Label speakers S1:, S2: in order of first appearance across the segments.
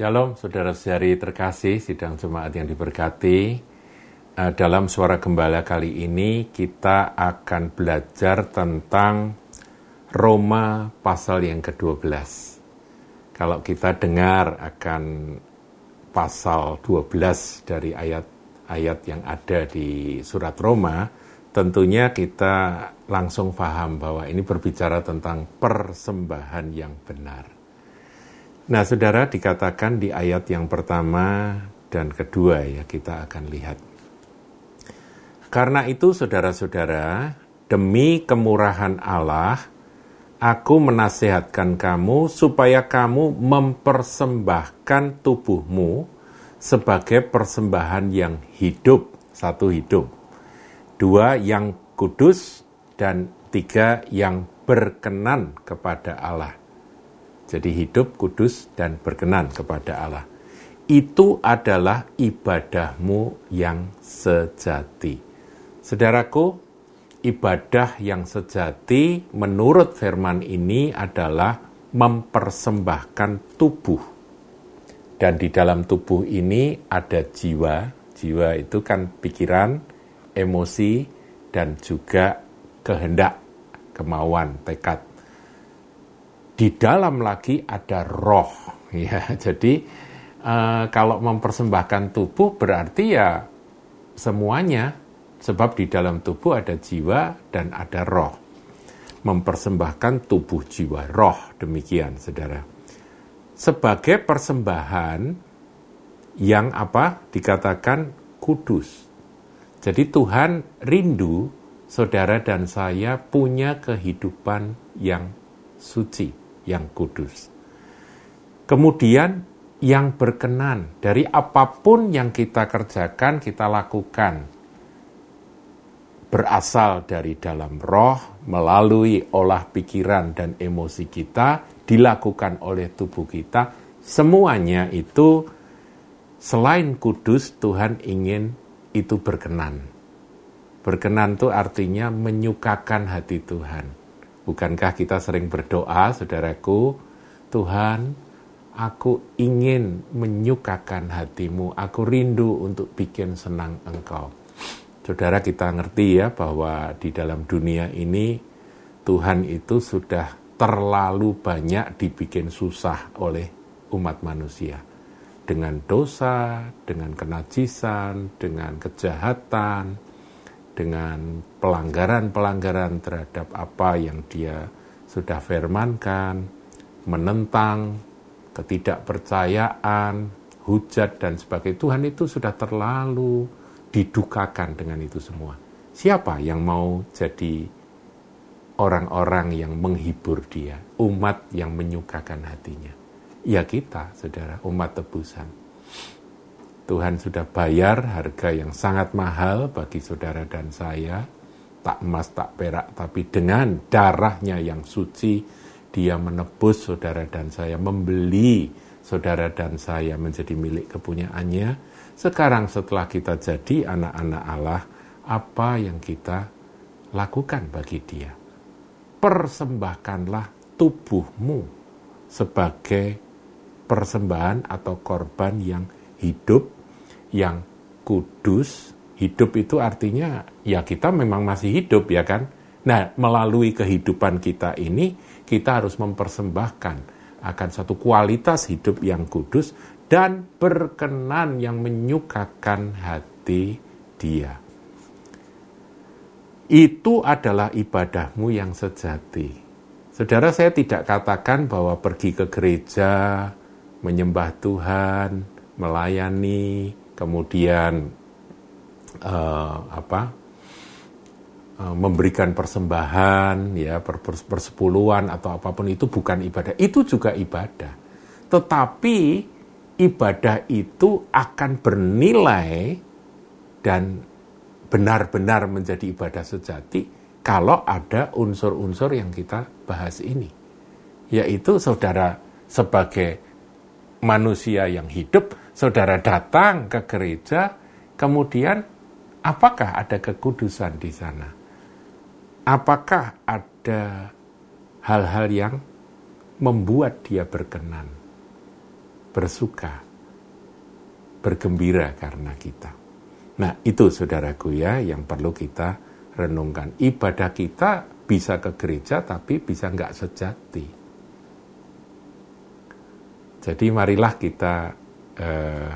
S1: Shalom saudara-saudari terkasih sidang jemaat yang diberkati. Eh, dalam suara gembala kali ini kita akan belajar tentang Roma pasal yang ke-12. Kalau kita dengar akan pasal 12 dari ayat-ayat yang ada di surat Roma, tentunya kita langsung paham bahwa ini berbicara tentang persembahan yang benar. Nah, saudara dikatakan di ayat yang pertama dan kedua ya kita akan lihat. Karena itu saudara-saudara, demi kemurahan Allah, aku menasehatkan kamu supaya kamu mempersembahkan tubuhmu sebagai persembahan yang hidup, satu hidup. Dua yang kudus dan tiga yang berkenan kepada Allah. Jadi hidup, kudus, dan berkenan kepada Allah. Itu adalah ibadahmu yang sejati. Saudaraku, ibadah yang sejati menurut firman ini adalah mempersembahkan tubuh. Dan di dalam tubuh ini ada jiwa. Jiwa itu kan pikiran, emosi, dan juga kehendak, kemauan, tekad di dalam lagi ada roh. Ya jadi uh, kalau mempersembahkan tubuh berarti ya semuanya sebab di dalam tubuh ada jiwa dan ada roh. Mempersembahkan tubuh jiwa roh demikian saudara. Sebagai persembahan yang apa? Dikatakan kudus. Jadi Tuhan rindu saudara dan saya punya kehidupan yang suci yang kudus. Kemudian yang berkenan dari apa pun yang kita kerjakan, kita lakukan berasal dari dalam roh melalui olah pikiran dan emosi kita dilakukan oleh tubuh kita semuanya itu selain kudus Tuhan ingin itu berkenan berkenan itu artinya menyukakan hati Tuhan Bukankah kita sering berdoa, saudaraku, Tuhan, aku ingin menyukakan hatimu, aku rindu untuk bikin senang engkau. Saudara kita ngerti ya bahwa di dalam dunia ini Tuhan itu sudah terlalu banyak dibikin susah oleh umat manusia. Dengan dosa, dengan kenajisan, dengan kejahatan, dengan pelanggaran-pelanggaran terhadap apa yang dia sudah firmankan, menentang ketidakpercayaan, hujat dan sebagainya. Tuhan itu sudah terlalu didukakan dengan itu semua. Siapa yang mau jadi orang-orang yang menghibur dia, umat yang menyukakan hatinya? Ya kita, saudara, umat tebusan. Tuhan sudah bayar harga yang sangat mahal bagi saudara dan saya, tak emas, tak perak, tapi dengan darahnya yang suci, dia menebus saudara dan saya, membeli saudara dan saya menjadi milik kepunyaannya. Sekarang setelah kita jadi anak-anak Allah, apa yang kita lakukan bagi dia? Persembahkanlah tubuhmu sebagai persembahan atau korban yang hidup yang kudus, hidup itu artinya ya kita memang masih hidup ya kan. Nah, melalui kehidupan kita ini kita harus mempersembahkan akan satu kualitas hidup yang kudus dan berkenan yang menyukakan hati dia. Itu adalah ibadahmu yang sejati. Saudara, saya tidak katakan bahwa pergi ke gereja, menyembah Tuhan, melayani, kemudian uh, apa uh, memberikan persembahan ya per, per, persepuluhan atau apa pun itu bukan ibadah. Itu juga ibadah. Tetapi ibadah itu akan bernilai dan benar-benar menjadi ibadah sejati kalau ada unsur-unsur yang kita bahas ini. Yaitu saudara sebagai manusia yang hidup, saudara datang ke gereja, kemudian apakah ada kekudusan di sana? Apakah ada hal-hal yang membuat dia berkenan? bersuka, bergembira karena kita. Nah, itu saudaraku ya yang perlu kita renungkan. Ibadah kita bisa ke gereja tapi bisa nggak sejati. Jadi marilah kita eh,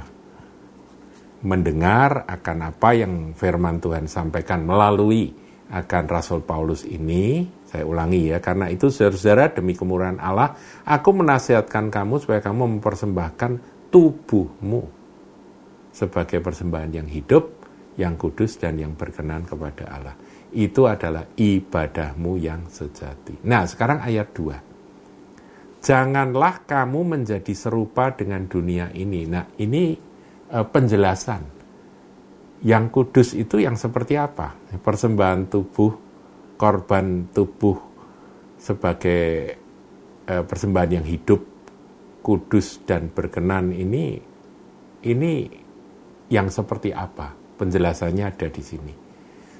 S1: mendengar akan apa yang firman Tuhan sampaikan melalui akan Rasul Paulus ini. Saya ulangi ya, karena itu saudara-saudara demi kemurahan Allah, aku menasihatkan kamu supaya kamu mempersembahkan tubuhmu sebagai persembahan yang hidup, yang kudus, dan yang berkenan kepada Allah. Itu adalah ibadahmu yang sejati. Nah, sekarang ayat 2. Janganlah kamu menjadi serupa dengan dunia ini. Nah, ini e, penjelasan. Yang kudus itu yang seperti apa? Persembahan tubuh, korban tubuh sebagai e, persembahan yang hidup, kudus dan berkenan ini ini yang seperti apa? Penjelasannya ada di sini.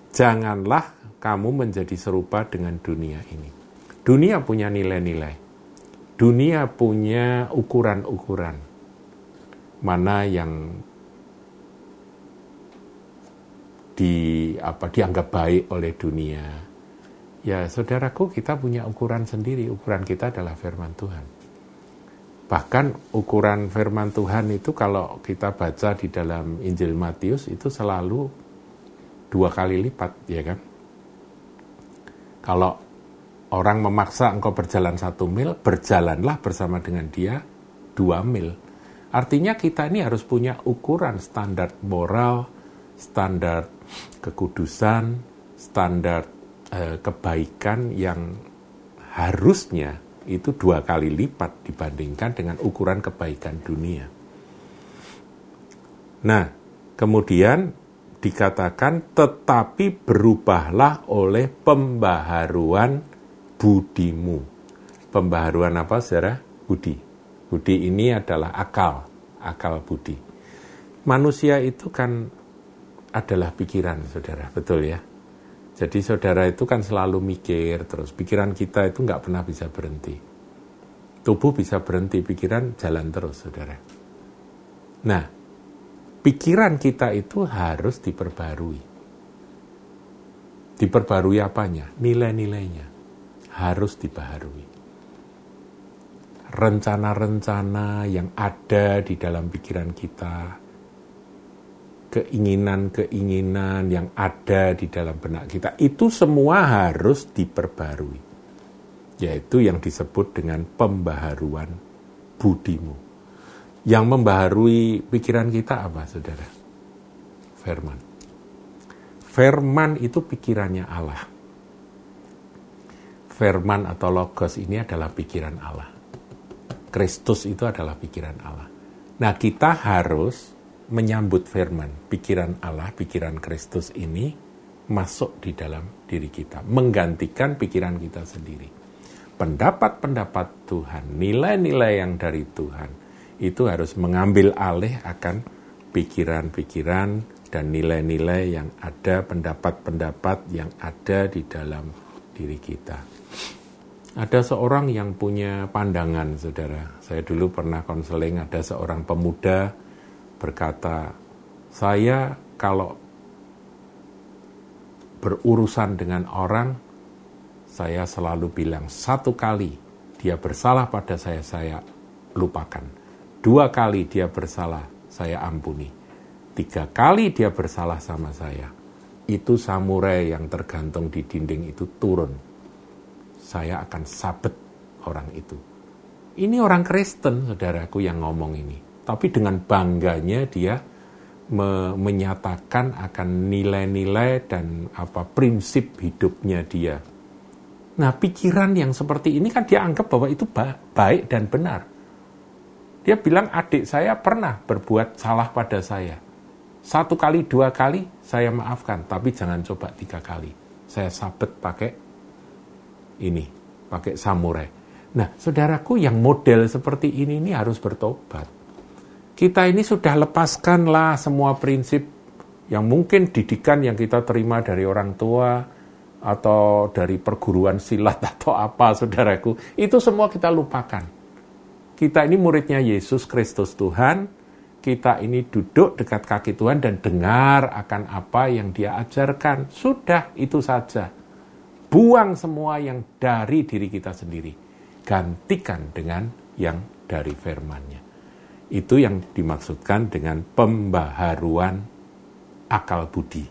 S1: Janganlah kamu menjadi serupa dengan dunia ini. Dunia punya nilai-nilai. Dunia punya ukuran-ukuran. Mana yang di apa dianggap baik oleh dunia. Ya, saudaraku, kita punya ukuran sendiri. Ukuran kita adalah firman Tuhan. Bahkan ukuran firman Tuhan itu kalau kita baca di dalam Injil Matius itu selalu dua kali lipat, ya kan? Kalau orang memaksa engkau berjalan satu mil, berjalanlah bersama dengan dia dua mil. Artinya kita ini harus punya ukuran standar moral, standar kekudusan, standar eh, kebaikan yang harusnya itu dua kali lipat dibandingkan dengan ukuran kebaikan dunia. Nah, kemudian dikatakan tetapi berubahlah oleh pembaharuan budimu. Pembaharuan apa saudara? Budi. Budi ini adalah akal, akal budi. Manusia itu kan adalah pikiran, saudara, betul ya? Jadi saudara itu kan selalu mikir terus. Pikiran kita itu nggak pernah bisa berhenti. Tubuh bisa berhenti, pikiran jalan terus, saudara. Nah, pikiran kita itu harus diperbarui. Diperbarui apanya? Nilai-nilainya harus dibaharui. Rencana-rencana yang ada di dalam pikiran kita, keinginan-keinginan yang ada di dalam benak kita itu semua harus diperbarui yaitu yang disebut dengan pembaharuan budimu. Yang membaharui pikiran kita apa saudara? Firman. Firman itu pikirannya Allah firman atau logos ini adalah pikiran Allah. Kristus itu adalah pikiran Allah. Nah kita harus menyambut firman, pikiran Allah, pikiran Kristus ini masuk di dalam diri kita, menggantikan pikiran kita sendiri. Pendapat-pendapat Tuhan, nilai-nilai yang dari Tuhan, itu harus mengambil alih akan pikiran-pikiran dan nilai-nilai yang ada, pendapat-pendapat yang ada di dalam diri kita. Ada seorang yang punya pandangan, saudara. Saya dulu pernah konseling, ada seorang pemuda berkata, saya kalau berurusan dengan orang, saya selalu bilang satu kali dia bersalah pada saya, saya lupakan. Dua kali dia bersalah, saya ampuni. Tiga kali dia bersalah sama saya, itu samurai yang tergantung di dinding itu turun. Saya akan sabet orang itu. Ini orang Kristen, saudaraku, yang ngomong ini tapi dengan bangganya dia me menyatakan akan nilai-nilai dan apa prinsip hidupnya dia. Nah, pikiran yang seperti ini kan dia anggap bahwa itu ba baik dan benar. Dia bilang adik saya pernah berbuat salah pada saya. Satu kali, dua kali saya maafkan, tapi jangan coba tiga kali. Saya sabet pakai ini, pakai samurai. Nah, saudaraku yang model seperti ini ini harus bertobat kita ini sudah lepaskanlah semua prinsip yang mungkin didikan yang kita terima dari orang tua atau dari perguruan silat atau apa saudaraku itu semua kita lupakan kita ini muridnya Yesus Kristus Tuhan, kita ini duduk dekat kaki Tuhan dan dengar akan apa yang dia ajarkan. Sudah, itu saja. Buang semua yang dari diri kita sendiri. Gantikan dengan yang dari firman-Nya. Itu yang dimaksudkan dengan pembaharuan akal budi.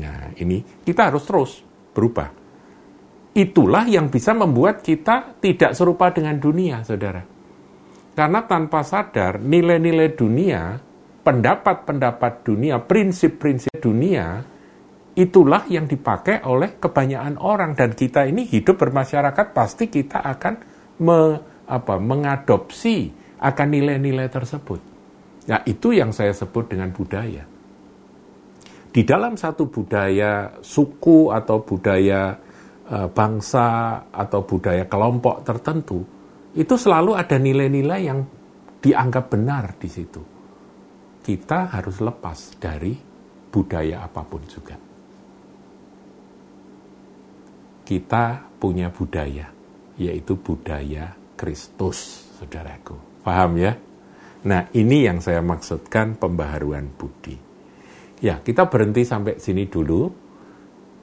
S1: Nah, ini kita harus terus berubah. Itulah yang bisa membuat kita tidak serupa dengan dunia, saudara. Karena tanpa sadar, nilai-nilai dunia, pendapat-pendapat dunia, prinsip-prinsip dunia, itulah yang dipakai oleh kebanyakan orang. Dan kita ini hidup bermasyarakat, pasti kita akan me, apa, mengadopsi akan nilai-nilai tersebut. Nah, itu yang saya sebut dengan budaya. Di dalam satu budaya suku atau budaya e, bangsa atau budaya kelompok tertentu, itu selalu ada nilai-nilai yang dianggap benar di situ. Kita harus lepas dari budaya apa pun juga. Kita punya budaya, yaitu budaya Kristus, saudaraku. Paham ya? Nah, ini yang saya maksudkan pembaharuan budi. Ya, kita berhenti sampai sini dulu.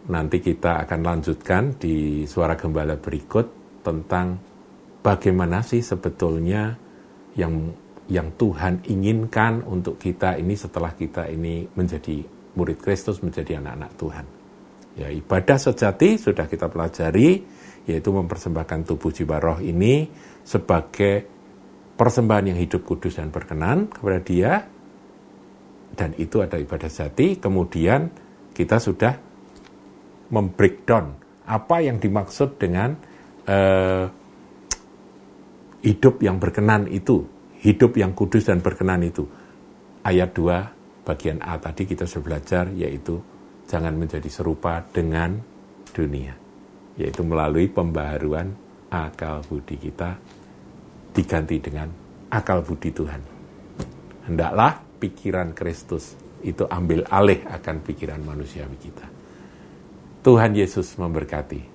S1: Nanti kita akan lanjutkan di suara gembala berikut tentang bagaimana sih sebetulnya yang yang Tuhan inginkan untuk kita ini setelah kita ini menjadi murid Kristus, menjadi anak-anak Tuhan. Ya, ibadah sejati sudah kita pelajari, yaitu mempersembahkan tubuh jiwa roh ini sebagai persembahan yang hidup kudus dan berkenan kepada dia, dan itu ada ibadah sejati, kemudian kita sudah membreakdown apa yang dimaksud dengan uh, hidup yang berkenan itu, hidup yang kudus dan berkenan itu. Ayat 2 bagian A tadi kita sudah belajar yaitu jangan menjadi serupa dengan dunia, yaitu melalui pembaharuan akal budi kita diganti dengan akal budi Tuhan. Hendaklah pikiran Kristus itu ambil alih akan pikiran manusiawi kita. Tuhan Yesus memberkati.